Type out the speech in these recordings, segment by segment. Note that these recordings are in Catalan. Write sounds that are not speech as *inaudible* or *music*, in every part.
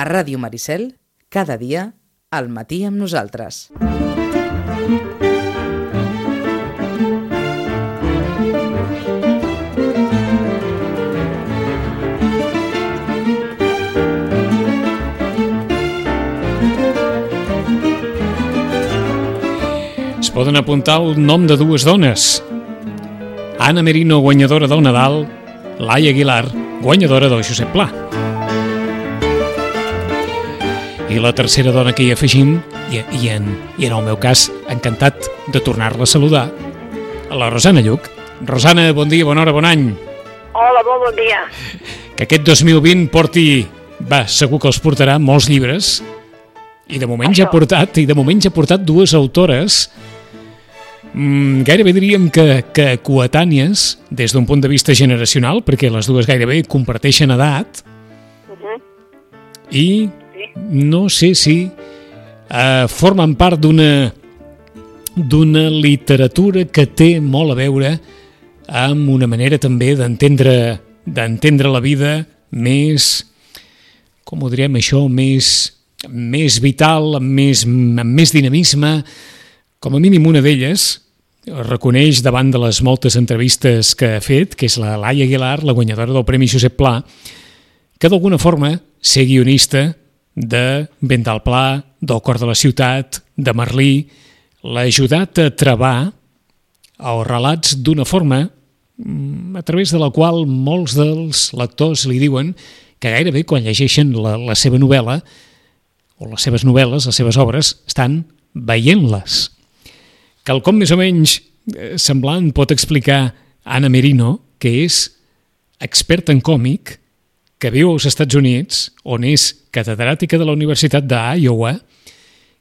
A Ràdio Maricel, cada dia, al matí amb nosaltres. Es poden apuntar el nom de dues dones. Anna Merino, guanyadora del Nadal, Laia Aguilar, guanyadora del Josep Pla. I la tercera dona que hi afegim, i, i, en, i en el meu cas, encantat de tornar-la a saludar, a la Rosana Lluc. Rosana, bon dia, bona hora, bon any. Hola, molt bon dia. Que aquest 2020 porti, va, segur que els portarà molts llibres, i de moment ja ha Això. portat, i de moment ja ha portat dues autores mm, gairebé diríem que, que coetànies des d'un punt de vista generacional, perquè les dues gairebé comparteixen edat, Uh -huh. i. no sé si eh, formen part d'una d'una literatura que té molt a veure amb una manera també d'entendre d'entendre la vida més com ho direm això, més més vital, amb més, amb més dinamisme, com a mínim una d'elles reconeix davant de les moltes entrevistes que ha fet, que és la Laia Aguilar, la guanyadora del Premi Josep Pla, que d'alguna forma ser guionista de Vent del Pla, del Cor de la Ciutat, de Merlí, l'ha ajudat a trebar els relats d'una forma mm, a través de la qual molts dels lectors li diuen que gairebé quan llegeixen la, la seva novel·la o les seves novel·les, les seves obres, estan veient-les. Quelcom més o menys eh, semblant pot explicar Anna Merino, que és experta en còmic, que viu als Estats Units, on és catedràtica de la Universitat d'Iowa,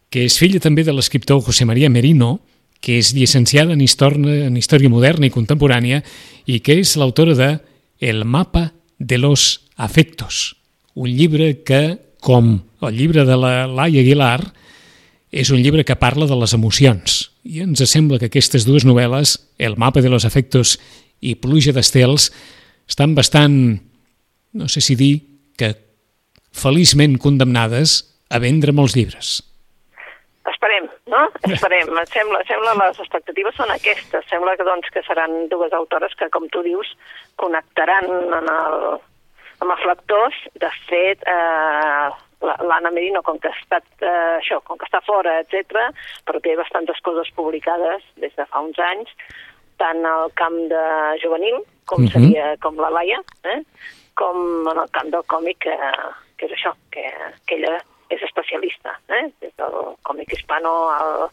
que és filla també de l'escriptor José María Merino, que és llicenciada en història, en història moderna i contemporània i que és l'autora de El mapa de los afectos, un llibre que, com el llibre de la Laia Aguilar, és un llibre que parla de les emocions. I ens sembla que aquestes dues novel·les, El mapa de los afectos i Pluja d'estels, estan bastant, no sé si dir, que feliçment condemnades a vendre molts llibres. Esperem, no? Esperem. *laughs* Em sembla, sembla les expectatives són aquestes. Sembla que, doncs, que seran dues autores que, com tu dius, connectaran en el, amb els lectors. De fet, eh, la- l'Anna Merino, com que, ha estat, eh, això, com que està fora, etc, però té bastantes coses publicades des de fa uns anys, tant al camp de juvenil, com Mhm. seria com la Laia, eh? com en el camp del còmic, que, que és això, que, que ella és especialista, eh? des del còmic hispano al,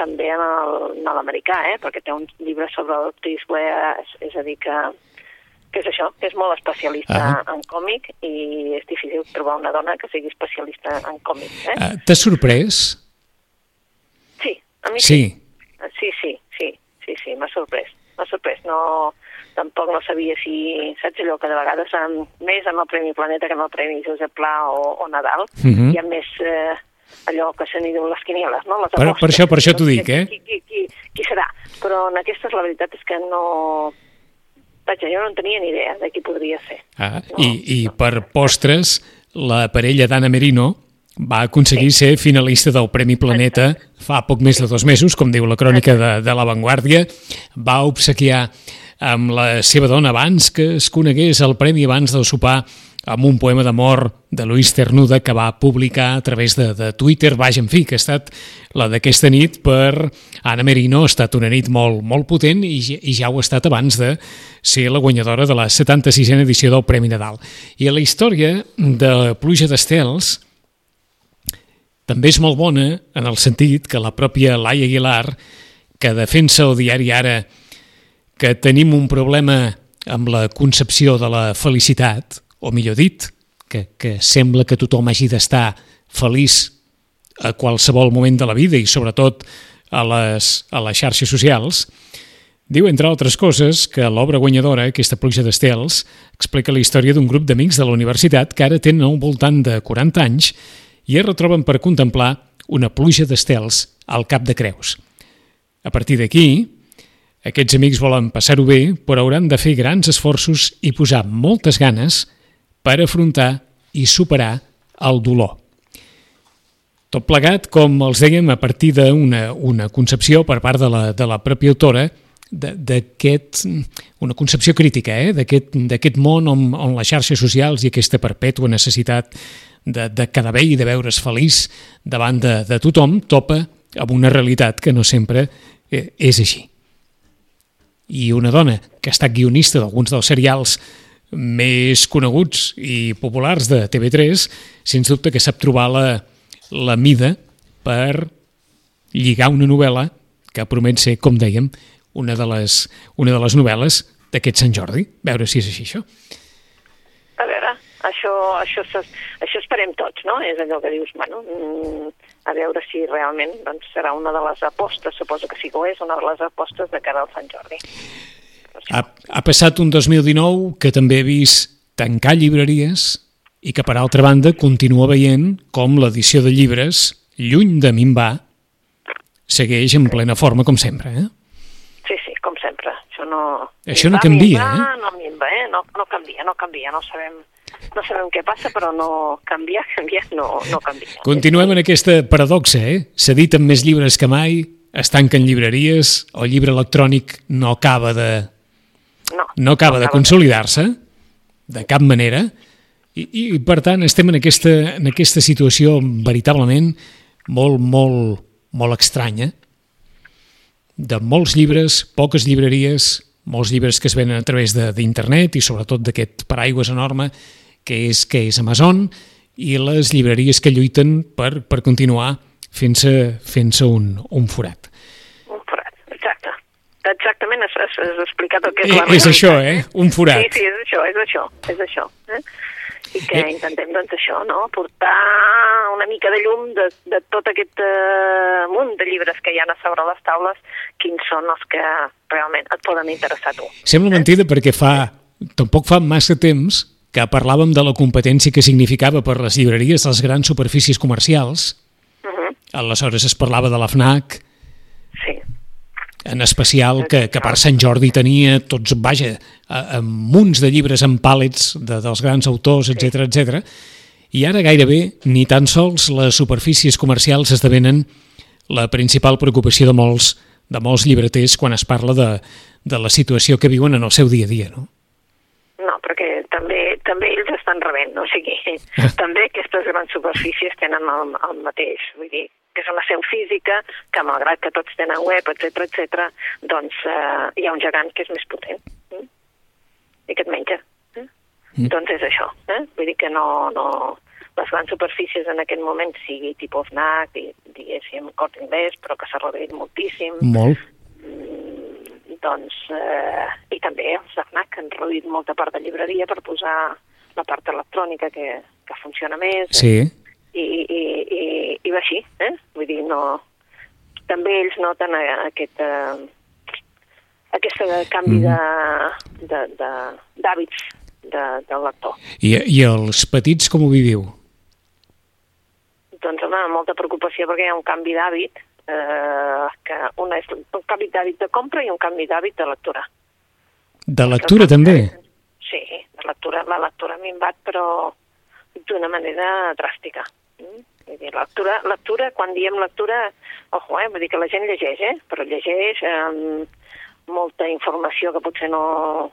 també en el- en l'americà, eh? perquè té un llibre sobre Ware, és, és a dir, que, que és això, que és molt especialista Ah. en còmic i és difícil trobar una dona que sigui especialista en còmic. Eh? Uh, T'ha sorprès? Sí, a mi Sí. Sí, sí, sí, sí, sí, m'ha sorprès. M'ha sorprès. No, tampoc no sabia si, saps allò que de vegades amb, més amb el Premi Planeta que amb el Premi Josep Pla o, o Nadal, Mhm. hi ha més eh, allò que se n'hi diuen les quinieles, no? Les Per- per això- per això t'ho dic, eh? Qui, qui, qui, qui serà? Però en aquestes la veritat és que no... Vaja, jo no en tenia ni idea de qui podria ser. Ah, No. i, I per postres, la parella d'Anna Merino va aconseguir ser finalista del Premi Planeta fa poc més de dos mesos, com diu la crònica de, de La Vanguardia. Va obsequiar amb la seva dona abans que es conegués el premi abans del sopar amb un poema d'amor de Luis Cernuda que va publicar a través de, de Twitter. Vaja, en fi, que ha estat la d'aquesta nit per Anna Merino. Ha estat una nit molt, molt potent i, i ja ho ha estat abans de ser la guanyadora de la 76a edició del Premi Nadal. I la història de Pluja d'Estels també és molt bona en el sentit que la pròpia Laia Aguilar, que defensa el diari Ara que tenim un problema amb la concepció de la felicitat, o millor dit, que, que sembla que tothom hagi d'estar feliç a qualsevol moment de la vida i sobretot a les, a les xarxes socials, diu, entre altres coses, que l'obra guanyadora, aquesta pluja d'estels, explica la història d'un grup d'amics de la universitat que ara tenen al voltant de 40 anys i es retroben per contemplar una pluja d'estels al cap de Creus. A partir d'aquí, aquests amics volen passar-ho bé, però hauran de fer grans esforços i posar moltes ganes per afrontar i superar el dolor. Tot plegat, com els dèiem, a partir d'una una concepció per part de la, de la pròpia autora d'aquest, una concepció crítica eh? d'aquest món on, on les xarxes socials i aquesta perpètua necessitat de, de quedar bé i de veure's feliç davant de, de tothom topa amb una realitat que no sempre eh, és així. I una dona que ha estat guionista d'alguns dels serials més coneguts i populars de TV3, sens dubte que sap trobar la, la mida per lligar una novel·la que promet ser, com dèiem, una de les, una de les novel·les d'aquest Sant Jordi. Veure si és així, això. A veure, això, això, això esperem tots, no? És allò que dius, bueno, mm, a veure si realment doncs, serà una de les apostes, suposo que sí que ho és, una de les apostes de cara al Sant Jordi. Ha, ha passat un 2019 que també he vist tancar llibreries i que, per altra banda, continua veient com l'edició de llibres, lluny de minvar, segueix en plena forma, com sempre, eh? Sí, sí, com sempre. Això no... Això no canvia, minvar, eh? No minva, eh? No, no canvia, no canvia, no sabem no sabem què passa, però no canvia, *laughs* canvia, no, no canvia. Continuem en aquesta paradoxa, eh? S'editen més llibres que mai, es tanquen llibreries, el llibre electrònic no acaba de... No, no acaba no de consolidar-se, de cap manera, i, i per tant estem en aquesta, en aquesta situació veritablement molt, molt, molt estranya, de molts llibres, poques llibreries, molts llibres que es venen a través d'internet i sobretot d'aquest paraigües enorme que és, que és Amazon, i les llibreries que lluiten per, per continuar fent-se fent, un, un forat. Un forat, exacte. Exactament has, has, explicat el que és eh, la És això, eh? Un forat. Sí, sí, és això, és això, és això. Eh? I que eh. intentem, doncs, això, no? Portar una mica de llum de, de tot aquest uh, munt de llibres que hi ha a sobre les taules, quins són els que realment et poden interessar a tu. Sembla mentida perquè fa, tampoc fa massa temps que parlàvem de la competència que significava per les llibreries les grans superfícies comercials. Uh -huh. Aleshores es parlava de la FNAC, sí. en especial que, que per Sant Jordi tenia tots, vaja, amb munts de llibres en pàl·lets de, dels grans autors, etc sí. etc. I ara gairebé ni tan sols les superfícies comercials esdevenen la principal preocupació de molts, de molts llibreters quan es parla de, de la situació que viuen en el seu dia a dia, no? També ells estan rebent, o sigui, *laughs* també aquestes grans superfícies tenen el, el mateix, vull dir, que és una seu física, que malgrat que tots tenen web, etc etc, doncs eh, hi ha un gegant que és més potent eh? i que et menja. Eh? Mm. Doncs és això, eh? vull dir que no, no, les grans superfícies en aquest moment sigui tipus FNAC, diguéssim, cort inglès, però que s'ha reduït moltíssim. Molt. Doncs, eh, i també els de FNAC han reduït molta part de llibreria per posar la part electrònica que, que funciona més. Sí. I, i, i, i va així, eh? Vull dir, no... També ells noten aquest, eh, aquest canvi mm. d'hàbits de, de, del lector. I, I els petits com ho viviu? Doncs, home, molta preocupació perquè hi ha un canvi d'hàbit eh, que una és un canvi d'hàbit de compra i un canvi d'hàbit de lectura. De lectura també? Sí, de lectura, la lectura ha minvat, però d'una manera dràstica. Mm? Vull dir, lectura, lectura, quan diem lectura, ojo, eh, vull dir que la gent llegeix, eh, però llegeix eh, molta informació que potser no...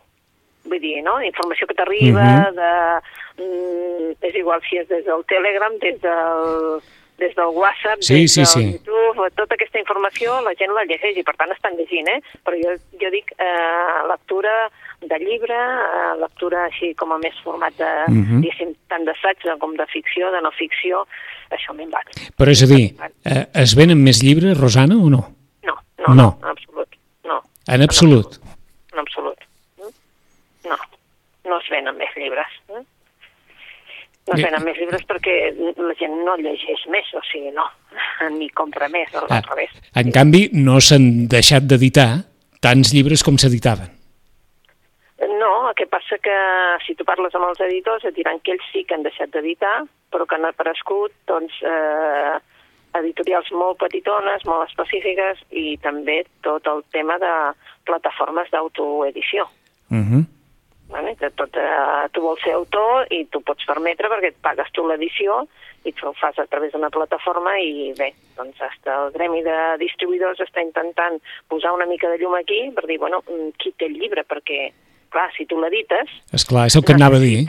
Vull dir, no? Informació que t'arriba, uh mhm. -huh. de... Mm, és igual si és des del Telegram, des del des del WhatsApp, sí, des sí, del sí. YouTube, tota aquesta informació la gent la llegeix i per tant estan llegint, eh? Però jo, jo dic eh, lectura de llibre, eh, lectura així com a més format de, uh mhm. -huh. tant d'assaig com de ficció, de no ficció, això m'hi va. Però és a dir, eh, es venen més llibres, Rosana, o no? No, no, no, no en absolut. No. En absolut? En absolut. No, no es venen més llibres. Eh? No venen més llibres perquè la gent no llegeix més, o sigui, no, *laughs* ni compra més, al ah, revés. En canvi, no s'han deixat d'editar tants llibres com s'editaven. No, el que passa que si tu parles amb els editors et diran que ells sí que han deixat d'editar, però que han aparegut doncs, eh, editorials molt petitones, molt específiques i també tot el tema de plataformes d'autoedició. Uh -huh. Vale? Que tot, eh, tu vols ser autor i tu pots permetre perquè et pagues tu l'edició i tu ho fas a través d'una plataforma i bé, doncs hasta el gremi de distribuïdors està intentant posar una mica de llum aquí per dir, bueno, mm, qui té el llibre? Perquè, clar, si tu l'edites... És clar, és el que anava a dir.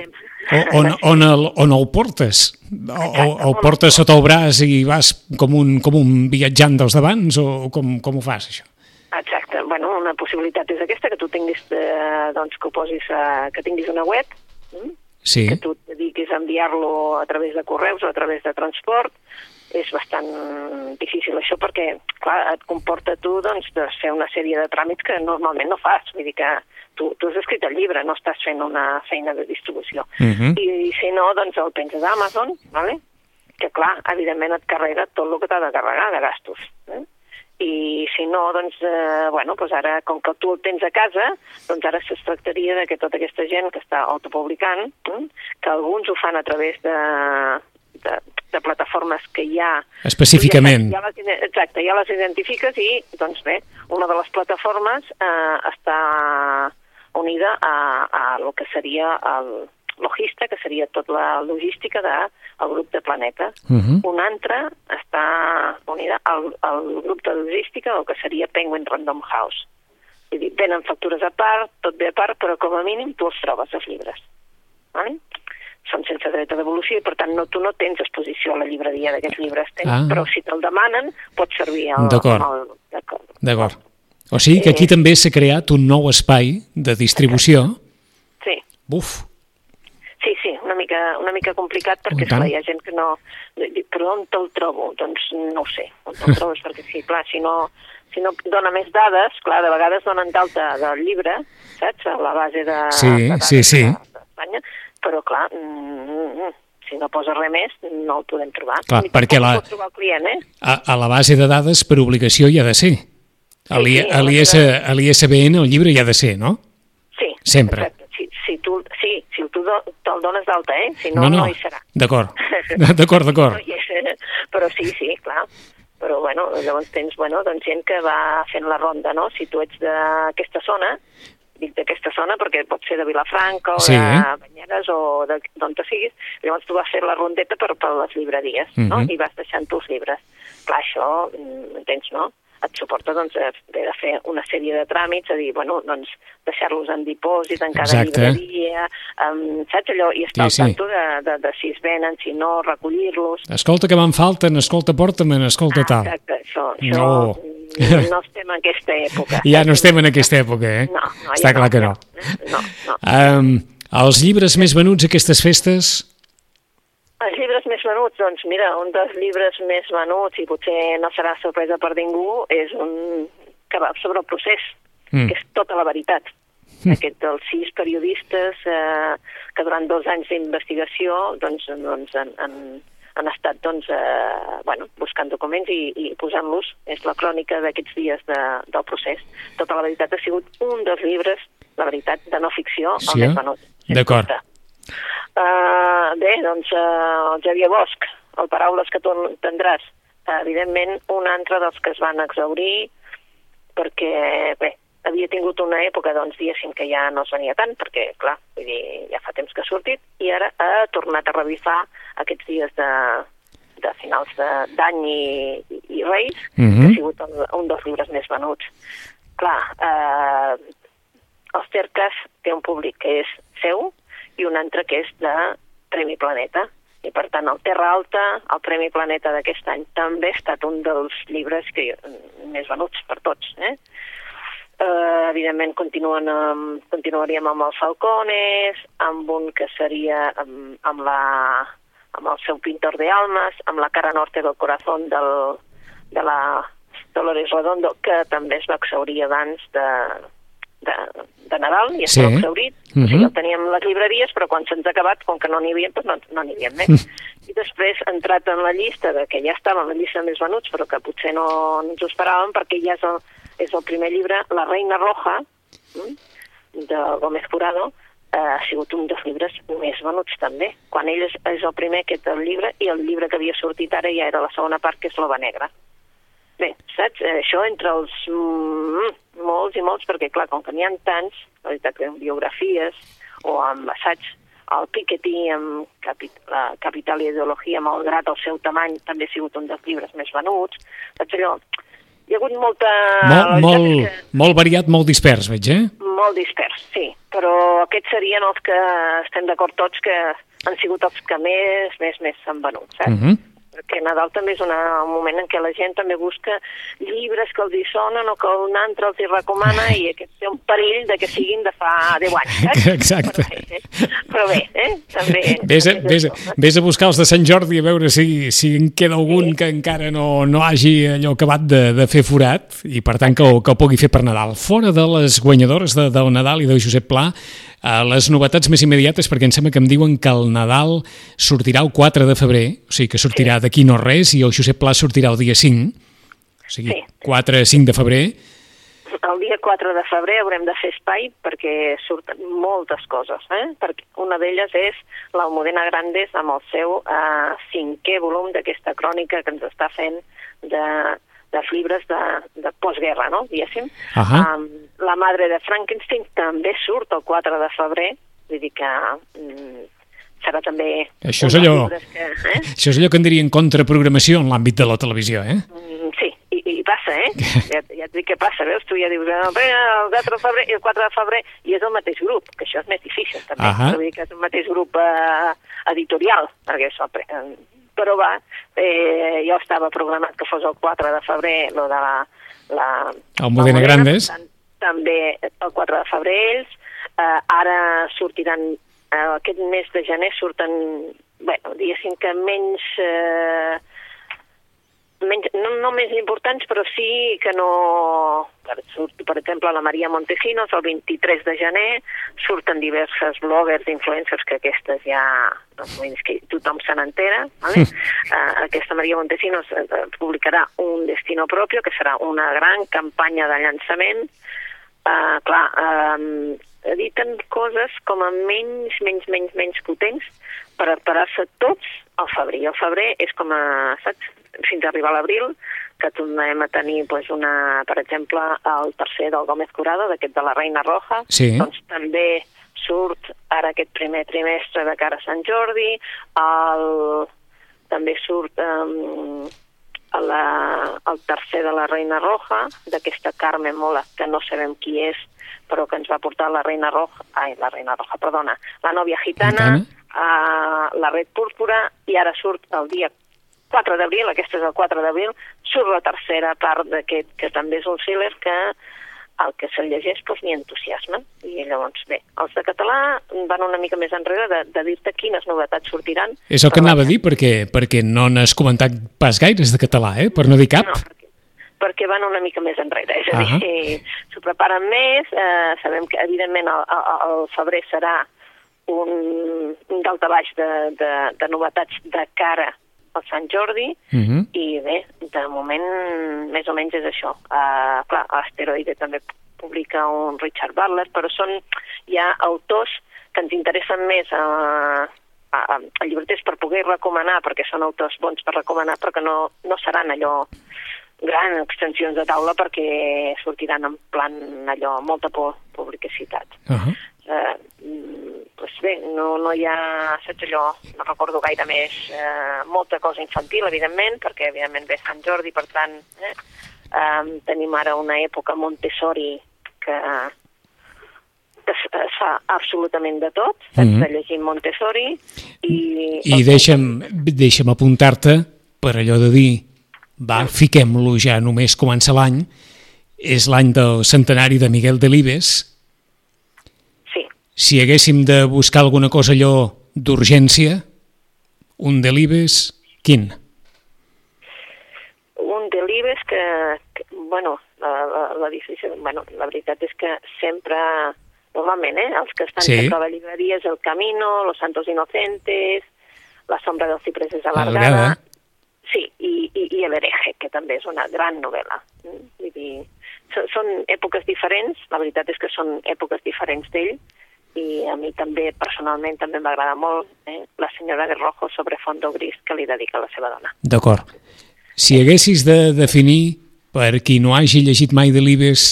O, on, on, el, on el portes? O, o el portes sota el braç i vas com un, com un viatjant dels d'abans o com, com ho fas, això? Exacte. Bueno, una possibilitat és aquesta, que tu tinguis, eh, doncs, que ho posis, a, que tinguis una web, mm? Sí. que tu et dediquis a enviar-lo a través de correus o a través de transport, és bastant difícil això perquè, clar, et comporta tu doncs, de fer una sèrie de tràmits que normalment no fas. Vull dir que tu, tu has escrit el llibre, no estàs fent una feina de distribució. Uh -huh. I, I si no, doncs el penses a Amazon, ¿vale? que clar, evidentment et carrega tot el que t'ha de carregar de gastos. Eh? I si no, doncs, eh, bueno, doncs ara, com que tu el tens a casa, doncs ara es tractaria de que tota aquesta gent que està autopublicant, eh, que alguns ho fan a través de, de, de plataformes que ja... Específicament. Ja, les, exacte, ja les identifiques i, doncs bé, una de les plataformes eh, està unida a, a el que seria el logista, que seria tota la logística del de, grup de Planeta. Uh -huh. Una altra està unida al, al grup de logística, el que seria Penguin Random House. Vull dir, venen factures a part, tot bé a part, però com a mínim tu els trobes, els llibres. Vale? Són sense dret a devolució i, per tant, no, tu no tens exposició a la llibreria d'aquests llibres, tens, Ah. però si te'l demanen, pot servir. D'acord. D'acord. O sigui que aquí Eh. també s'ha creat un nou espai de distribució. Sí, Buf, mica, una mica complicat perquè esclar, hi ha gent que no... Però on te'l trobo? Doncs no ho sé. On te'l *laughs* trobes? perquè sí, clar, si no, si no dona més dades, clar, de vegades donen d'alta del llibre, saps? A la base de... Sí, de sí, sí. de- d'Espanya, però clar, mm, mm, si no posa res més, no el podem trobar. Clar, Ni perquè la- trobar el client, eh? a, a la base de dades per obligació hi ha de ser. A Sí, l'I- sí, l'ISBN el llibre hi ha de ser, no? Sí. Sempre. Exacte. Si, si tu, sí, tu te'l dones d'alta, eh? Si no, no, hi serà. D'acord, *laughs* d'acord, d'acord. No *laughs* però sí, sí, clar. Però, bueno, llavors tens, bueno, doncs gent que va fent la ronda, no? Si tu ets d'aquesta zona, dic d'aquesta zona perquè pot ser de Vilafranca o Sí. de Banyeres o de- d'on te siguis, llavors tu vas fer la rondeta per, per les llibreries, no? Mhm. I vas deixant tu els llibres. Clar, això, mm, entens, no? Et suporta doncs, haver de fer una sèrie de tràmits, a dir, bueno, doncs, deixar-los en dipòsit en cada Exacte. llibreria, um, saps allò? I estar Sí, sí. al tanto de, de, de si es venen, si no, recollir-los. Escolta que me'n falten, escolta, porta'm, escolta, tal. Exacte, això, això No. no. *laughs* no estem en aquesta època. Ja no estem en aquesta època, eh? No, no, Està ja clar que no. No, no. Um, els llibres més venuts aquestes festes? Els llibres més venuts, doncs mira, un dels llibres més venuts, i potser no serà sorpresa per ningú, és un que va sobre el procés, Mm. que és tota la veritat. Mm. Aquest dels sis periodistes eh, que durant dos anys d'investigació doncs, doncs, han, han, han estat doncs, eh, bueno, buscant documents i, i posant-los. És la crònica d'aquests dies de, del procés. Tota la veritat ha sigut un dels llibres, la veritat, de no ficció, Sí, el eh? més venut. sens D'acord. Uh, bé, doncs uh, el Xavier Bosch, el Paraules que tu entendràs, uh, evidentment un altre dels que es van exaurir perquè, bé, havia tingut una època, doncs, diguéssim, que ja no es venia tant, perquè, clar, vull dir, ja fa temps que ha sortit, i ara ha tornat a revifar aquests dies de, de finals de- d'any i, i, Reis, Mhm. que ha sigut el, un dels llibres més venuts. Clar, eh, el Cercas té un públic que és seu i un altre que és de Premi Planeta. I, per tant, el Terra Alta, el Premi Planeta d'aquest any, també ha estat un dels llibres que, més venuts per tots. Eh? Uh, evidentment, continuen amb, continuaríem amb els Falcones, amb un que seria amb, amb, la, amb el seu pintor de amb la cara norte del corazón del, de la Dolores Redondo, que també es va exaurir abans de, de, de Nadal, i Sí. estava exaurit. Uh Mhm. -huh. o sigui, el teníem a les llibreries, però quan se'ns ha acabat, com que no n'hi havia, doncs no no n'hi havia més. I després ha entrat en la llista, de que ja estava en la llista de més venuts, però que potser no, no ens ho esperàvem, perquè ja és el, és el primer llibre, La Reina Roja, mm, de Gómez Jurado, eh, ha sigut un dels llibres més venuts també. Quan ell és, és el primer que té el llibre, i el llibre que havia sortit ara ja era la segona part, que és l'Ova Negra. Bé, saps? Eh, Això entre els mm, molts i molts, perquè clar, com que n'hi ha tants, la veritat que biografies, o amb assaig. El Piketty, amb capi, la Capital i Ideologia, malgrat el seu tamany, també ha sigut un dels llibres més venuts. Saps allò? Hi ha hagut molta... Molt, molt, molt variat, molt dispers, veig, eh? Molt dispers, sí. Però aquests serien els que estem d'acord tots que han sigut els que més, més, més s'han venut, saps? Uh Mhm. -huh perquè Nadal també és una, un moment en què la gent també busca llibres que els hi sonen o que un altre els hi recomana *laughs* i aquest té un perill de que siguin de fa 10 anys, saps? *laughs* Exacte. Però bé, eh? Però bé eh? també... Vés a, vés, a, eh? vés a buscar els de Sant Jordi a veure si, si en queda algun que encara no, no hagi allò acabat de, de fer forat i per tant que ho, que ho pugui fer per Nadal. Fora de les guanyadores de, del Nadal i de Josep Pla, eh, les novetats més immediates, perquè em sembla que em diuen que el Nadal sortirà el 4 de febrer, o sigui que sortirà d'aquí no res, i el Josep Pla sortirà el dia 5, o sigui, Sí. 4-5 de febrer, El dia 4 de febrer haurem de fer espai perquè surten moltes coses. Eh? Perquè una d'elles és l'Almudena Grandes amb el seu eh, cinquè volum d'aquesta crònica que ens està fent de, dels llibres de, de postguerra, no? diguéssim. Ahà. Um, la madre de Frankenstein també surt el 4 de febrer, vull dir que mm, serà també... Això és allò- Que, eh? *laughs* això és allò que en dirien contraprogramació en l'àmbit de la televisió, eh? Mm, Sí, i, i passa, eh? *laughs* Ja, ja et dic què passa, veus? Tu ja dius, "Ah, el 4 de febrer i el 4 de febrer, i és el mateix grup, que això és més difícil, també. Ahà. Vull dir que és el mateix grup eh, editorial, perquè això... eh, Però va, eh, jo estava programat que fos el 4 de febrer, lo de la... la Almudena la Grandes. tant, També el 4 de febrer ells. Eh, ara sortiran, eh, aquest mes de gener surten, bueno, diguéssim que menys... Eh, menys, no, no més importants, però sí que no... Per, surt, per exemple, la Maria Montesinos, el 23 de gener, surten diverses bloggers, influencers, que aquestes ja... Doncs, que tothom se n'entera. Vale? uh, *laughs* aquesta Maria Montesinos eh, publicarà un Destino Propio, que serà una gran campanya de llançament. Uh, clar, um, editen coses com a menys, menys, menys, menys potents per preparar-se tots al febrer. I el febrer és com a, saps, fins a arribar a l'abril, que tornarem a tenir pues, una, per exemple, el tercer del Gómez Curado, d'aquest de la Reina Roja, Sí. doncs també surt ara aquest primer trimestre de cara a Sant Jordi, el, també surt um, la, el tercer de la Reina Roja, d'aquesta Carmen Mola, que no sabem qui és, però que ens va portar la Reina Roja, ai, la Reina Roja, perdona, la Nòvia Gitana, Gitana. a la Red Púrpura, i ara surt el dia 4 d'abril, aquesta és el 4 d'abril, surt la tercera part d'aquest, que també és un thriller que el que se'l llegeix doncs, ni entusiasma. I llavors, bé, els de català van una mica més enrere de, de dir-te quines novetats sortiran. És el que anava a dir, perquè, perquè no n'has comentat pas gaires de català, eh? Per no dir cap. No, perquè, perquè van una mica més enrere, és a dir, s'ho preparen més, eh, sabem que evidentment el, el, el febrer serà un, un daltabaix de, de, de novetats de cara al Sant Jordi, Mhm. i bé, de moment més o menys és això. Uh, clar, Asteroide també publica un Richard Butler, però són ja autors que ens interessen més a, a, a, a llibreters per poder recomanar, perquè són autors bons per recomanar, però que no, no seran allò gran extensions de taula perquè sortiran en plan allò, molta por, publicitat. Uh -huh. Eh, mm, doncs bé, no, no hi ha, saps allò, no recordo gaire més, eh, molta cosa infantil, evidentment, perquè evidentment ve Sant Jordi, per tant, eh, eh, tenim ara una època Montessori que, que es, fa absolutament de tot, saps, Mhm. de llegir Montessori, i... I deixa'm, deixa'm apuntar-te per allò de dir, va, fiquem-lo ja només comença l'any, és l'any del centenari de Miguel Delibes, si haguéssim de buscar alguna cosa allò d'urgència, un Delibes, quin? un delibes que, que bueno, la, la, la, difícil, bueno, la veritat és que sempre, normalment, eh, els que estan Sí. a la llibreria és El Camino, Los Santos Inocentes, La sombra dels cipreses Alargada. sí, i, i, i El hereje, que també és una gran novel·la. Mm, Vull dir, són èpoques diferents, la veritat és que són èpoques diferents d'ell, i a mi també, personalment, també m'agrada molt eh, La senyora de Rojo sobre fondo gris que li dedica a la seva dona. D'acord. Si haguessis de definir, per qui no hagi llegit mai Delibes,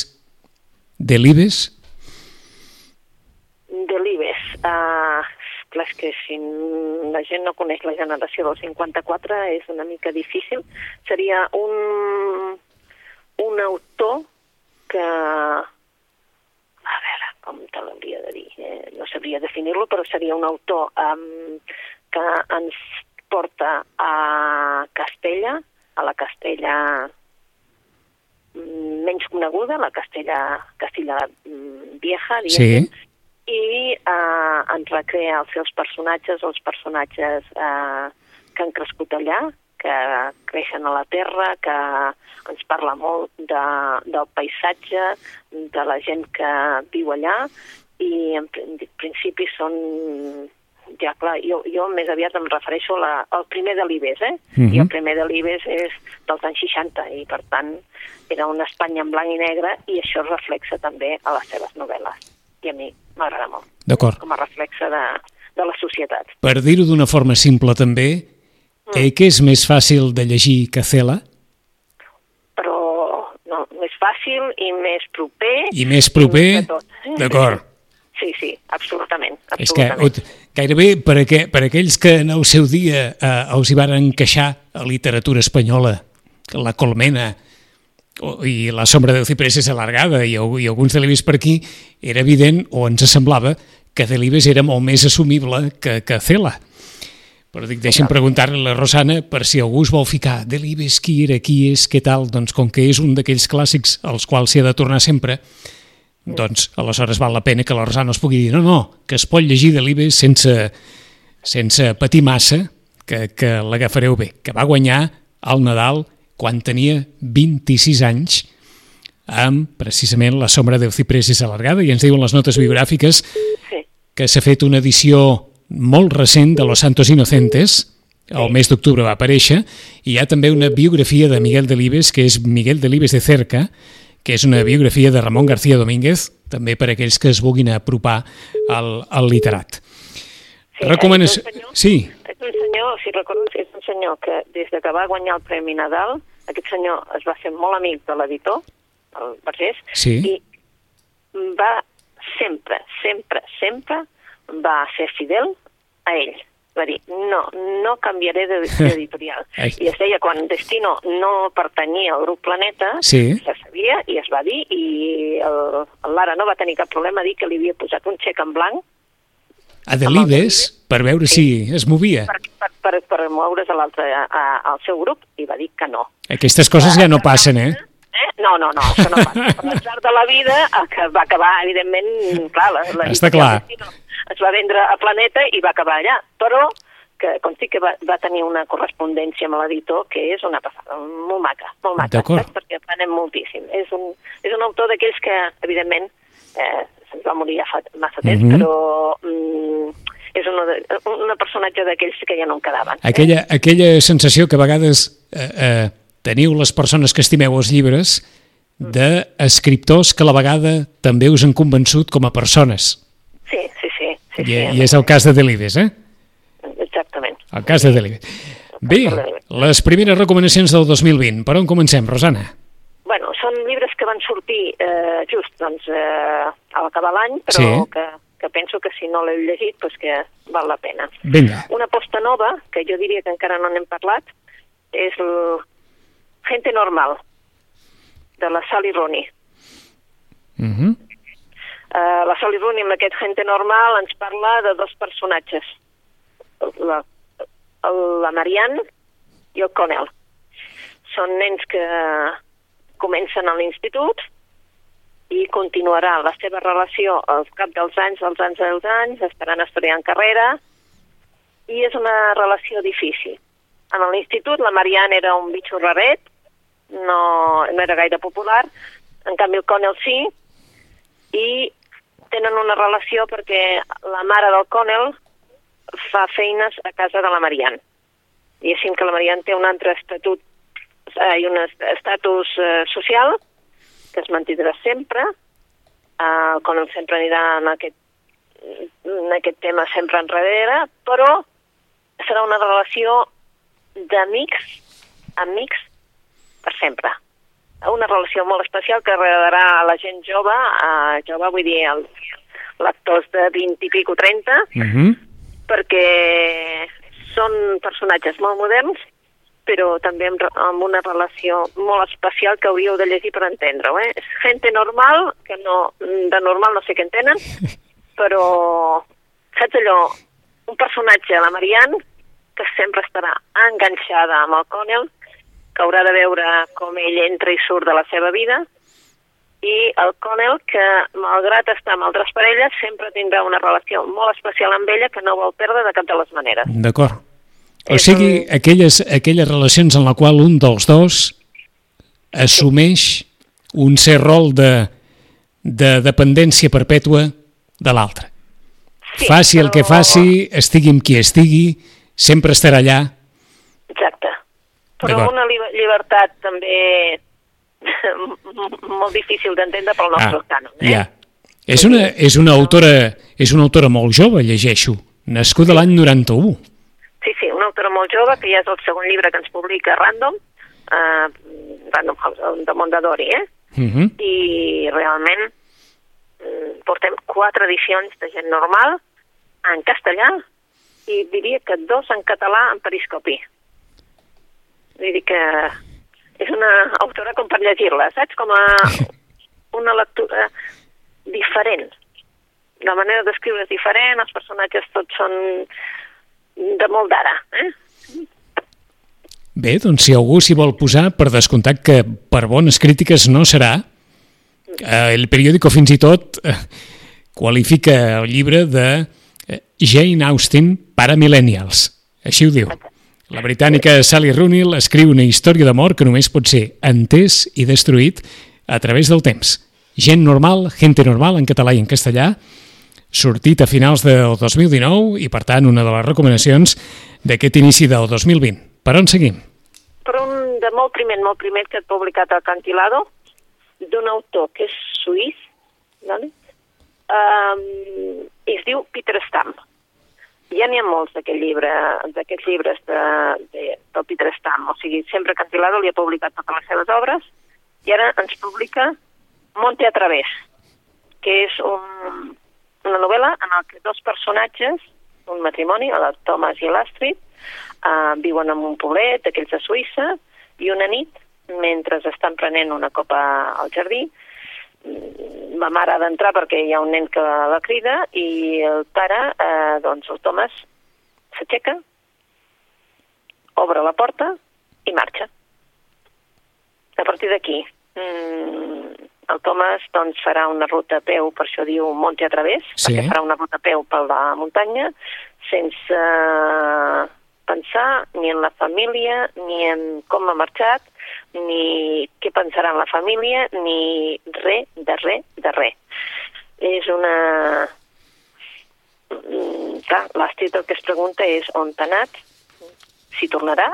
Delibes? Delibes. Uh, clar, és que si la gent no coneix la generació del 54 és una mica difícil. Seria un, un autor que... Com te l'hauria de dir? Eh, no sabria definir-lo, però seria un autor um, que ens porta a Castella, a la Castella mm, menys coneguda, la Castella, Castella mm, Vieja, diguéssim, Sí. i eh, ens recrea els seus personatges, els personatges eh, que han crescut allà, que creixen a la terra, que ens parla molt de, del paisatge, de la gent que viu allà, i en prin- principi són ja clar, jo, jo més aviat em refereixo la, al primer de l'Ibes, eh? Mhm. I el primer de l'Ibes és dels anys 60 i per tant era una Espanya en blanc i negre i això es reflexa també a les seves novel·les. I a mi m'agrada molt, D'acord. com a reflexa de, de la societat. Per dir-ho d'una forma simple també. Eh, que és més fàcil de llegir que Cela Però no, més fàcil i més proper. i més proper... de. D'acord. Sí, sí, absolutament. És que absolutament. gairebé per, aqu per aquells que en el seu dia eh, els hi varen queixar a literatura espanyola, la Colmena o, i la sombra del ciprés és alargada i, i alguns delibes per aquí, era evident, o ens semblava, que Delibes era molt més assumible que, que Cela. Però dic, deixa'm preguntar-li a la Rosana per si algú es vol ficar Delibes, qui era, qui és, què tal, doncs com que és un d'aquells clàssics als quals s'hi ha de tornar sempre, doncs aleshores val la pena que la Rosana es pugui dir no, no, que es pot llegir Delibes sense, sense patir massa, que, que l'agafareu bé, que va guanyar al Nadal quan tenia 26 anys amb precisament La sombra del ciprés és alargada i ens diuen les notes biogràfiques Sí, que s'ha fet una edició molt recent de Los Santos Inocentes, el mes d'octubre va aparèixer, i hi ha també una biografia de Miguel Delibes, que és Miguel Delibes de Cerca, que és una biografia de Ramon García Domínguez, també per a aquells que es vulguin apropar al, al literat. sí. Recomanació... És un senyor- Sí, És un senyor, si recordes, és un senyor que des de que va guanyar el Premi Nadal, aquest senyor es va fer molt amic de l'editor, el Vergés, Sí. i va sempre, sempre, sempre va ser fidel a ell. Va dir, no, no canviaré de- *laughs* d'editorial. I es deia, quan Destino no pertanyia al grup Planeta, Sí. se sabia i es va dir, i el, el Lara no va tenir cap problema a dir que li havia posat un xec en blanc a Delibes, per veure si es movia. per, per, per, per moure's a l'altre, a- al seu grup, i va dir que no. Aquestes coses ja no passen, eh? Eh? No, no, no, això no passa. *laughs* Per l'atzar de la vida, que va acabar, evidentment, clar, la, la Està clar. es va vendre a Planeta i va acabar allà, però que consti que va, va tenir una correspondència amb l'editor que és una passada, molt maca, molt maca, saps? perquè aprenem moltíssim. És un, és un autor d'aquells que, evidentment, eh, se'ns va morir ja fa massa temps, Mhm. però mm, és una, una personatge d'aquells que ja no en quedaven. Eh? Aquella, aquella sensació que a vegades eh, eh, teniu les persones que estimeu els llibres d'escriptors que a la vegada també us han convençut com a persones. Sí, sí, sí. sí, I, sí, I és el cas de Delibes, eh? Exactament. El cas de Delibes. Bé, les primeres recomanacions del 2020. Per on comencem, Rosana? Bueno, són llibres que van sortir eh, just doncs, eh, a l'acabar l'any, però Sí. que, que penso que si no l'heu llegit, doncs que val la pena. Vinga. Una posta nova, que jo diria que encara no n'hem parlat, és el Gente Normal, de la Sally Rooney. Uh -huh. Uh, la Sally Rooney amb aquest Gente Normal ens parla de dos personatges, la, la Marianne i el Connell. Són nens que comencen a l'institut i continuarà la seva relació al cap dels anys, als anys dels anys, estaran estudiant carrera i és una relació difícil. En l'institut la Marianne era un bitxo raret, no, no era gaire popular, en canvi el Connell sí, i tenen una relació perquè la mare del Connell fa feines a casa de la Marianne. Així que la Marianne té un altre estatut eh, i un est- estatus eh, social que es mantindrà sempre. Eh, el Connell sempre anirà en aquest, en aquest tema sempre enrere, però serà una relació d'amics, amics per sempre. Una relació molt especial que agradarà a la gent jove, a jove vull dir els lectors de 20 i pico 30, Uh -huh. perquè són personatges molt moderns, però també amb, amb una relació molt especial que hauríeu de llegir per entendre-ho. Eh? És gente normal, que no, de normal no sé què en tenen, *laughs* però saps allò, un personatge, la Marianne, que sempre estarà enganxada amb el Connell, que haurà de veure com ell entra i surt de la seva vida, i el Connell, que malgrat estar amb altres parelles, sempre tindrà una relació molt especial amb ella que no vol perdre de cap de les maneres. D'acord. O sigui, un- aquelles, aquelles relacions en la qual un dels dos assumeix un ser rol de, de dependència perpètua de l'altre. Sí, faci el que però- faci, estigui amb qui estigui, sempre estarà allà. Exacte. Però una li- llibertat també *laughs* molt difícil d'entendre pel nostre cànon. Eh? ja. És una, és, una autora, és una autora molt jove, llegeixo, nascuda l'any 91. Sí, sí, una autora molt jove, que ja és el segon llibre que ens publica Random, uh, Random House de Mondadori, eh? Uh -huh. I realment mm, portem quatre edicions de gent normal en castellà i diria que dos en català en periscopi. Vull dir que és una autora com per llegir-la, saps? Com a *laughs* una lectura diferent. La manera d'escriure és diferent, els personatges tots són de molt d'ara, eh? Bé, doncs si algú s'hi vol posar, per descomptat que per bones crítiques no serà, eh, el periòdico fins i tot eh, qualifica el llibre de eh, Jane Austen para millennials. Així ho diu. La britànica Sally Rooney escriu una història d'amor que només pot ser entès i destruït a través del temps. Gent normal, gente normal en català i en castellà, sortit a finals del 2019 i, per tant, una de les recomanacions d'aquest inici del 2020. Per on seguim? Per un de molt primer, molt primer que he publicat al Cantilado, d'un autor que és suís, vale? um, es diu Peter Stamp. Ja n'hi ha molts d'aquest llibre, d'aquests llibres de, de, del Peter Stamp, o sigui, sempre Cantilado li ha publicat totes les seves obres, i ara ens publica Monte a través, que és un, una novel·la en la que dos personatges, un matrimoni, el Thomas i l'Astrid, uh, viuen en un poblet d'aquells de Suïssa, i una nit, mentre estan prenent una copa al jardí, mm, la mare ha d'entrar perquè hi ha un nen que la crida i el pare, eh, doncs el Thomas, s'aixeca, obre la porta i marxa. A partir d'aquí, mm, el Thomas doncs, farà una ruta a peu, per això diu Monte a través, Sí. perquè farà una ruta a peu per la muntanya, sense eh, pensar ni en la família, ni en com ha marxat, ni què pensarà en la família, ni res, de res, de res. És una... Mm, Clar, l'Astrid el que es pregunta és on t'ha anat, si tornarà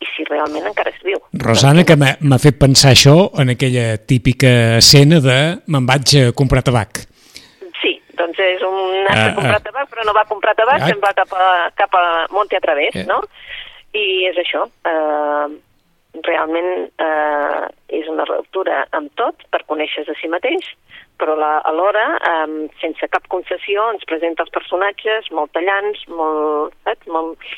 i si realment encara és viu. Rosana, que m'ha fet pensar això en aquella típica escena de me'n vaig a comprar tabac. Sí, doncs és un nas Ah, a comprar ah. tabac, però no va comprar tabac, Ah. se'n va cap a, cap a Monte a través, Eh. no? I és això, eh, realment eh, és una ruptura amb tot per conèixer-se a si mateix, però la, alhora, eh, sense cap concessió, ens presenta els personatges molt tallants, molt, saps? molt,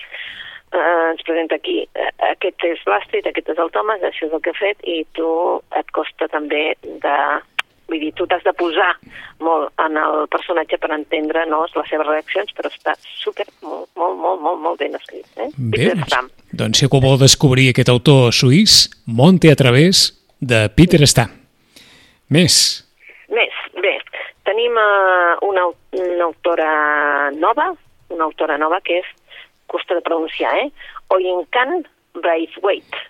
eh, ens presenta aquí, eh, aquest és l'Astrid, aquest és el Thomas, això és el que ha fet, i tu et costa també de... Vull dir, tu t'has de posar molt en el personatge per entendre no, les seves reaccions, però està super, molt, molt, molt, molt, molt ben escrit. Eh? Bé, doncs, doncs si algú vol descobrir aquest autor suís, Monte a través de Peter Stamp. Més. Tenim uh, una, una autora nova, una autora nova que és, costa de pronunciar, eh? Oyinkan Braithwaite.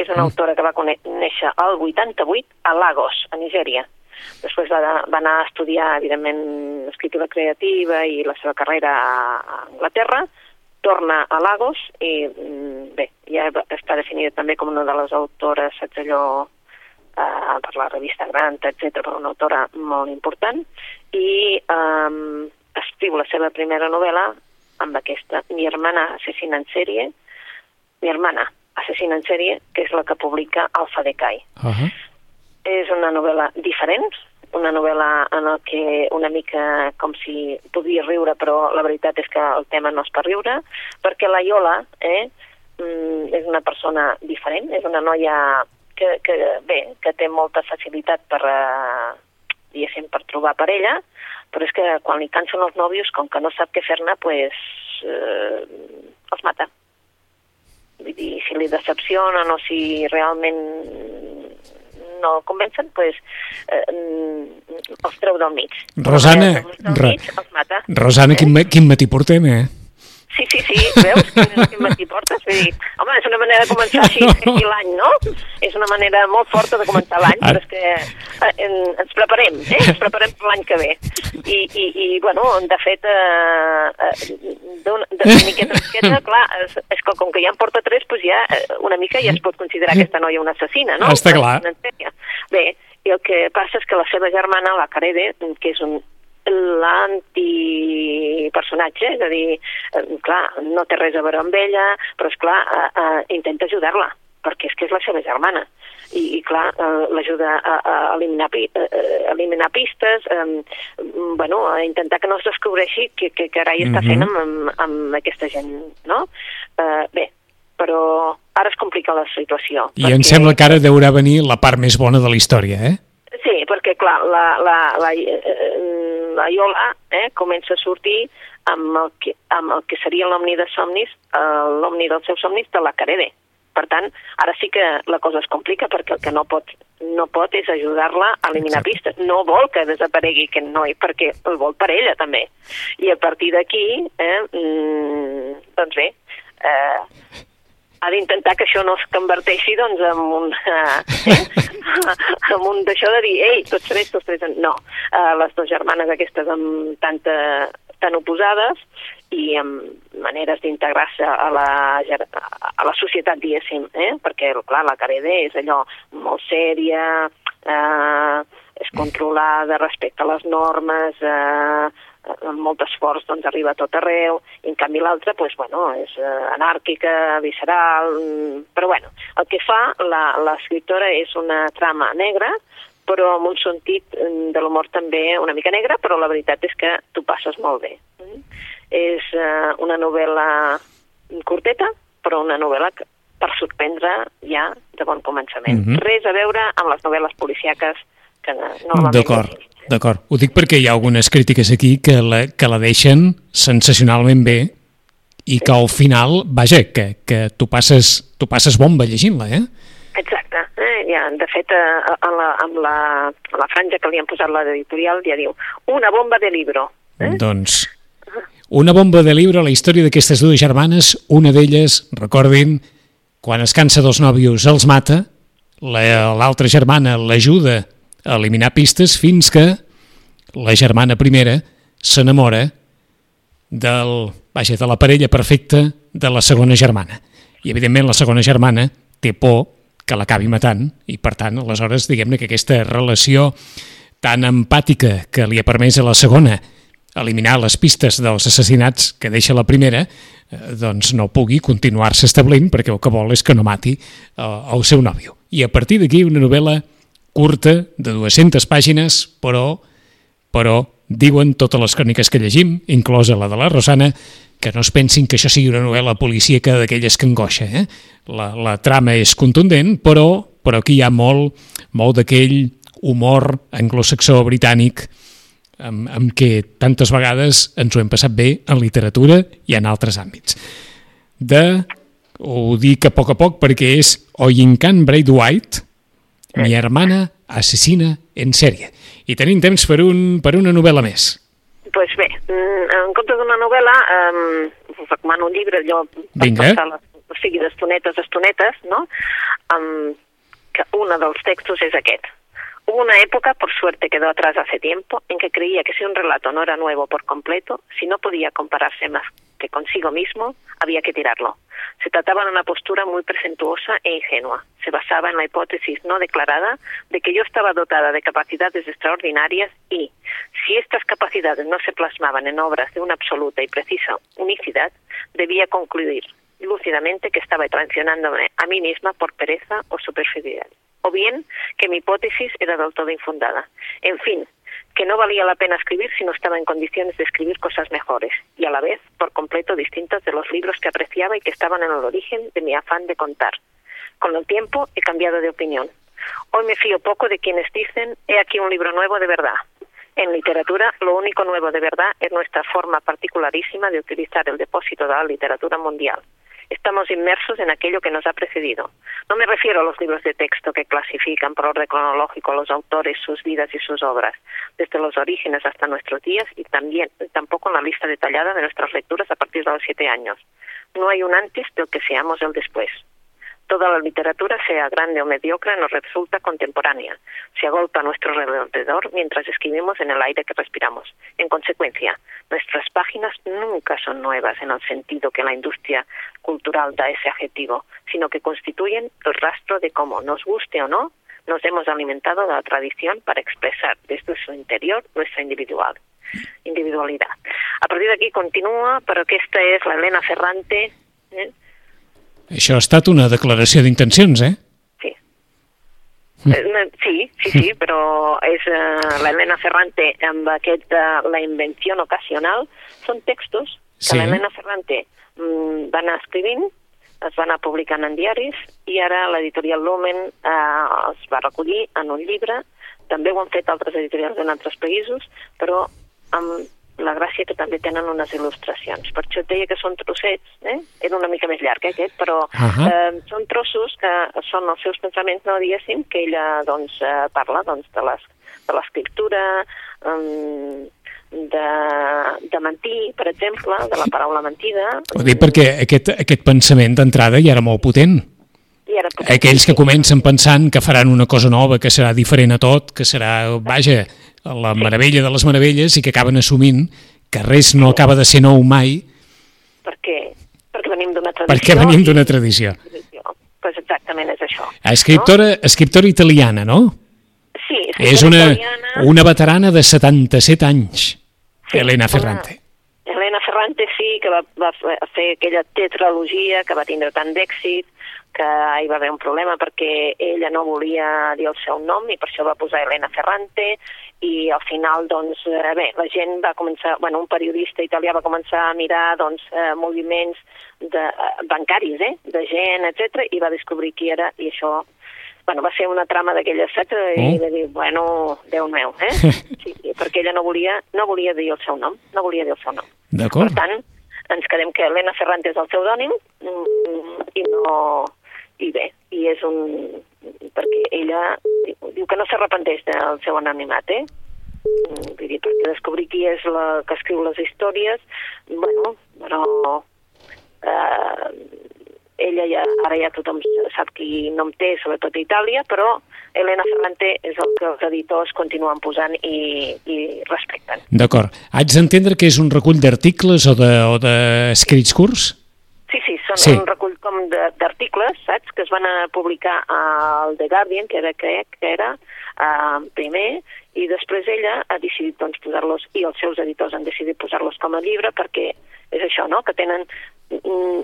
És una Mm. autora que va néixer al 88 a Lagos, a Nigèria. Després va, va anar a estudiar, evidentment, escriptura creativa i la seva carrera a Anglaterra, torna a Lagos i, mm, bé, ja està definida també com una de les autores, saps allò, eh, per la revista Grant, etc per una autora molt important, i eh, escriu la seva primera novel·la amb aquesta, Mi hermana asesina en sèrie, Mi hermana asesina en sèrie, que és la que publica Alfa Decay. Uh -huh. És una novel·la diferent, una novel·la en el que una mica com si podria riure, però la veritat és que el tema no és per riure, perquè la Iola eh, mm, és una persona diferent, és una noia que, que, bé, que té molta facilitat per, eh, diguéssim, per trobar parella, però és que quan li cansen els nòvios, com que no sap què fer-ne, pues, eh, els mata. Vull dir, si li decepcionen o si realment no el convencen, pues, eh, els treu del mig. Rosana, del mig, els mata. Rosana, quin, quin matí portem, eh? Sí, sí, sí, veus *laughs* quin, quin matí portes? Vull dir, home, és una manera de començar així, *laughs* així l'any, no? És una manera molt forta de començar l'any, però és que eh, en, ens preparem, eh? Ens preparem per l'any que ve. I, i, i bueno, de fet, eh, eh, d'una miqueta miqueta, *laughs* clar, és, és que com que ja en porta tres, doncs ja eh, una mica ja es pot considerar aquesta noia una assassina, no? Està clar. Bé, i el que passa és que la seva germana, la Carede, que és un l'antipersonatge, és a dir, eh, clar, no té res a veure amb ella, però és clar, eh, eh, intenta ajudar-la, perquè és que és la seva germana. I, i clar, eh, l'ajuda a, a eliminar, a, a eliminar pistes, eh, bueno, a intentar que no es descobreixi que, que carai està fent amb, amb, amb aquesta gent, no? Eh, bé, però ara es complica la situació. I perquè... em sembla que ara deurà venir la part més bona de la història, eh? Sí, perquè clar, la, la, la, la Iola eh, comença a sortir amb el que, amb el que seria l'omni de somnis, l'omni dels seus somnis de la Carede. Per tant, ara sí que la cosa es complica perquè el que no pot, no pot és ajudar-la a eliminar Exacte. pistes. No vol que desaparegui aquest noi perquè el vol per ella també. I a partir d'aquí, eh, mm, doncs bé, eh, ha d'intentar que això no es converteixi doncs, en un, eh? en un d'això de dir, ei, tots tres, tots tres... No, uh, les dues germanes aquestes amb tanta, tan oposades i amb maneres d'integrar-se a, la, a la societat, diguéssim, eh? perquè, clar, la Carede és allò molt sèria, eh, és controlada respecte a les normes, eh, amb molt esforç doncs, arriba a tot arreu, i en canvi l'altra pues, bueno, és eh, anàrquica, visceral, mm, però bueno, el que fa l'escriptora és una trama negra, però amb un sentit mm, de l'humor també una mica negre, però la veritat és que tu passes molt bé. És eh, una novel·la curteta, però una novel·la per sorprendre ja de bon començament. Mm -hmm. Res a veure amb les novel·les policíaques que normalment... D'acord. D'acord. Ho dic perquè hi ha algunes crítiques aquí que la, que la deixen sensacionalment bé i que al final, vaja, que, que tu, passes, tu passes bomba llegint-la, eh? Exacte. Eh? Ja, de fet, eh, amb, la, amb la, la franja que li han posat l'editorial ja diu una bomba de libro. Eh? Doncs una bomba de libro, la història d'aquestes dues germanes, una d'elles, recordin, quan es cansa dels nòvios els mata, l'altra la, germana l'ajuda a eliminar pistes fins que la germana primera s'enamora del, vaja, de la parella perfecta de la segona germana. I, evidentment, la segona germana té por que l'acabi matant i, per tant, aleshores, diguem-ne que aquesta relació tan empàtica que li ha permès a la segona eliminar les pistes dels assassinats que deixa la primera, eh, doncs no pugui continuar-se establint perquè el que vol és que no mati eh, el seu nòvio. I a partir d'aquí una novel·la curta, de 200 pàgines, però, però diuen totes les cròniques que llegim, inclosa la de la Rosana, que no es pensin que això sigui una novel·la policíaca d'aquelles que angoixa. Eh? La, la trama és contundent, però, però aquí hi ha molt, molt d'aquell humor anglosaxó britànic amb, amb què tantes vegades ens ho hem passat bé en literatura i en altres àmbits. De, ho dic a poc a poc perquè és Oinkan Braithwaite, mi hermana assassina en sèrie. I tenim temps per, un, per una novel·la més. Doncs pues bé, mm, en comptes d'una novel·la, um, us recomano un llibre, allò Vinga. per les, o sigui, d'estonetes a estonetes, no? Um, que un dels textos és aquest. Hubo una época, por suerte quedó atrás hace tiempo, en que creía que si un relato no era nuevo por completo, si no podía compararse más que consigo mismo, había que tirarlo. Se trataba de una postura muy presentuosa e ingenua. Se basaba en la hipótesis no declarada de que yo estaba dotada de capacidades extraordinarias y, si estas capacidades no se plasmaban en obras de una absoluta y precisa unicidad, debía concluir lúcidamente que estaba traicionándome a mí misma por pereza o superficialidad, o bien que mi hipótesis era del todo infundada. En fin, que no valía la pena escribir si no estaba en condiciones de escribir cosas mejores y a la vez por completo distintas de los libros que apreciaba y que estaban en el origen de mi afán de contar. Con el tiempo he cambiado de opinión. Hoy me fío poco de quienes dicen, he aquí un libro nuevo de verdad. En literatura, lo único nuevo de verdad es nuestra forma particularísima de utilizar el depósito de la literatura mundial. Estamos inmersos en aquello que nos ha precedido. No me refiero a los libros de texto que clasifican por orden cronológico los autores, sus vidas y sus obras, desde los orígenes hasta nuestros días y también tampoco en la lista detallada de nuestras lecturas a partir de los siete años. No hay un antes del que seamos el después. Toda la literatura, sea grande o mediocre, nos resulta contemporánea. Se agolpa a nuestro alrededor mientras escribimos en el aire que respiramos. En consecuencia, nuestras páginas nunca son nuevas en el sentido que la industria cultural da ese adjetivo, sino que constituyen el rastro de cómo, nos guste o no, nos hemos alimentado de la tradición para expresar desde su interior nuestra individual, individualidad. A partir de aquí continúa, pero que esta es la Elena Ferrante, eh? Això ha estat una declaració d'intencions, eh? Sí. Eh, Sí, sí, sí, però és uh, l'Helena Ferrante amb aquest uh, La invenció ocasional. Són textos que Sí. l'Helena Ferrante mm, va anar escrivint, es va anar publicant en diaris i ara l'editorial Lumen eh, els va recollir en un llibre. També ho han fet altres editorials en altres països, però amb la gràcia que també tenen unes il·lustracions. Per això et deia que són trossets, eh? era una mica més llarg eh, aquest, però Ahà. eh, són trossos que són els seus pensaments, no diguéssim, que ella doncs, eh, parla doncs, de les- de l'escriptura, um, de, de mentir, per exemple, de la paraula mentida. Ho dic perquè aquest, aquest pensament d'entrada ja era molt potent. I ara, Aquells que comencen pensant que faran una cosa nova, que serà diferent a tot, que serà, vaja, la meravella de les meravelles i que acaben assumint que res no acaba de ser nou mai perquè, perquè venim d'una tradició. perquè venim d'una tradició. Pues exactament és això. Escriptora, escriptora italiana, no? No? Sí, És una, italiana. una veterana de 77 anys, Sí, Elena una- Ferrante. Helena Ferrante sí, que va, va fer aquella tetralogia que va tindre tant d'èxit, que hi va haver un problema perquè ella no volia dir el seu nom i per això va posar Helena Ferrante i al final, doncs, eh, bé, la gent va començar, bueno, un periodista italià va començar a mirar, doncs, eh, moviments de, eh, bancaris, eh, de gent, etc i va descobrir qui era i això bueno, va ser una trama d'aquella saps? I Oh. de dir, bueno, Déu meu, eh? *laughs* Sí, perquè ella no volia, no volia dir el seu nom, no volia dir el seu nom. Per D'acord? tant, ens quedem que Helena Ferrante és el pseudònim mm, i no... I bé, i és un... perquè ella diu, que no s'arrepenteix del seu anonimat, eh? Vull dir, perquè descobrir qui és la que escriu les històries, bueno, però eh, ella ja, ara ja tothom sap qui nom té, sobretot a Itàlia, però Elena Ferrante és el que els editors continuen posant i, i respecten. D'acord. Haig d'entendre que és un recull d'articles o de- o d'escrits curts? Sí, sí, són sí. un recull com d'articles, saps?, que es van a publicar al The Guardian, que era, crec que era uh, primer, i després ella ha decidit doncs, posar-los, i els seus editors han decidit posar-los com a llibre, perquè és això, no?, que tenen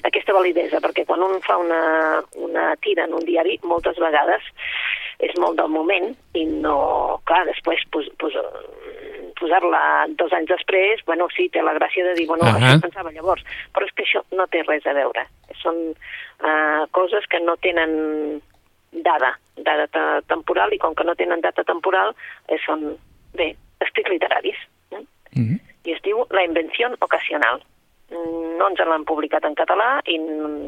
aquesta validesa, perquè quan un fa una, una tira en un diari, moltes vegades és molt del moment i no, clar, després pos, pos, posar-la dos anys després, bueno, sí, té la gràcia de dir, bueno, uh. -huh. això pensava llavors, però és que això no té res a veure. Són uh, coses que no tenen dada, data te- temporal, i com que no tenen data temporal, eh, són, bé, escrits literaris. Eh? Mm I es diu La invenció ocasional. No ens l'han publicat en català i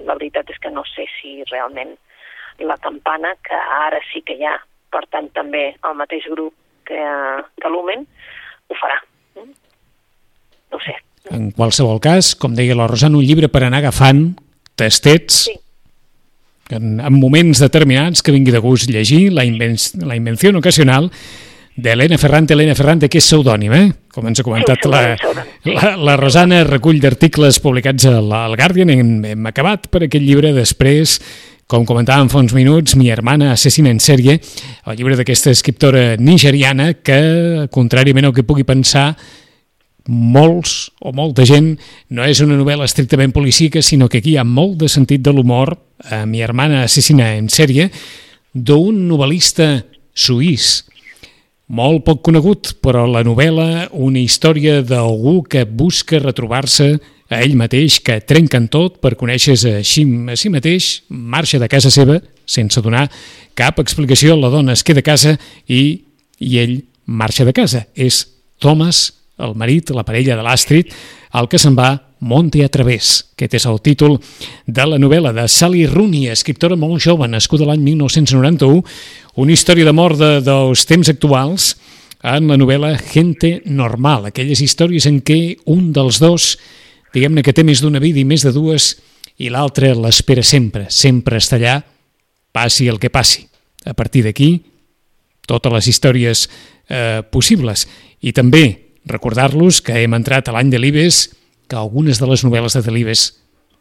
la veritat és que no sé si realment la campana, que ara sí que hi ha, per tant també el mateix grup que, que Lumen, ho farà. Mm? No sé. En qualsevol cas, com deia la Rosana, un llibre per anar agafant tastets Sí. en, en moments determinats que vingui de gust llegir la, inven la invenció ocasional d'Helena Ferrante, Helena Ferrante, que és pseudònim, eh? Com ens ha comentat Sí, la, la, la Rosana, recull d'articles publicats al, al Guardian, hem, hem acabat per aquest llibre després, com comentàvem fa uns minuts, Mi hermana assassina en sèrie, el llibre d'aquesta escriptora nigeriana que, contràriament al que pugui pensar, molts o molta gent, no és una novel·la estrictament policíaca, sinó que aquí hi ha molt de sentit de l'humor, a mi hermana assassina en sèrie, d'un novel·lista suís, molt poc conegut, però la novel·la, una història d'algú que busca retrobar-se a ell mateix, que trenquen tot per conèixer a si, a si mateix, marxa de casa seva sense donar cap explicació, la dona es queda a casa i, i ell marxa de casa. És Thomas el marit, la parella de l'Astrid, el que se'n va Monte a través. Aquest és el títol de la novel·la de Sally Rooney, escriptora molt jove, nascuda l'any 1991, una història d'amor de, dels temps actuals en la novel·la Gente Normal, aquelles històries en què un dels dos, diguem-ne que té més d'una vida i més de dues, i l'altre l'espera sempre, sempre està allà, passi el que passi. A partir d'aquí, totes les històries eh, possibles. I també Recordar-los que hem entrat a l'any de l'Ibes, que algunes de les novel·les de Delibes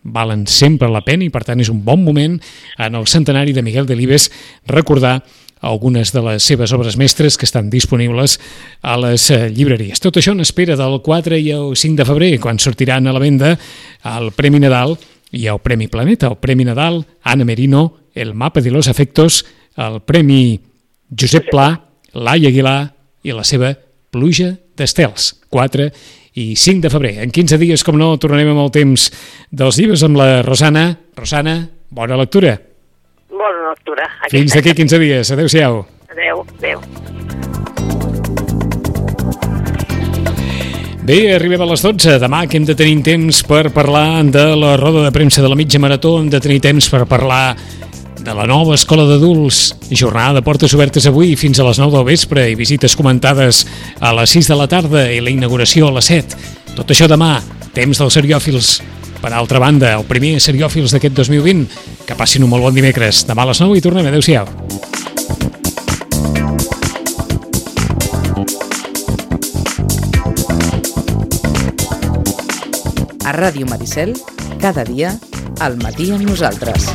valen sempre la pena i per tant és un bon moment en el centenari de Miguel Delibes recordar algunes de les seves obres mestres que estan disponibles a les eh, llibreries. Tot això en espera del 4 i el 5 de febrer, quan sortiran a la venda el Premi Nadal i el Premi Planeta, el Premi Nadal, Ana Merino, el Mapa de los Afectos, el Premi Josep Pla, Laia Aguilar i la seva Pluja d'Estels, 4 i 5 de febrer. En 15 dies, com no, tornarem amb el temps dels llibres amb la Rosana. Rosana, bona lectura. Bona lectura. Fins d'aquí 15 dies. Adéu-siau. Adéu, adéu. Bé, arribem a les 12. Demà que hem de tenir temps per parlar de la roda de premsa de la mitja marató, hem de tenir temps per parlar de la nova Escola d'Adults. Jornada de portes obertes avui fins a les 9 del vespre i visites comentades a les 6 de la tarda i la inauguració a les 7. Tot això demà, temps dels seriòfils. Per altra banda, el primer seriòfils d'aquest 2020. Que passin un molt bon dimecres. Demà a les 9 i tornem. Adéu-siau. A Ràdio Maricel, cada dia, al matí amb nosaltres.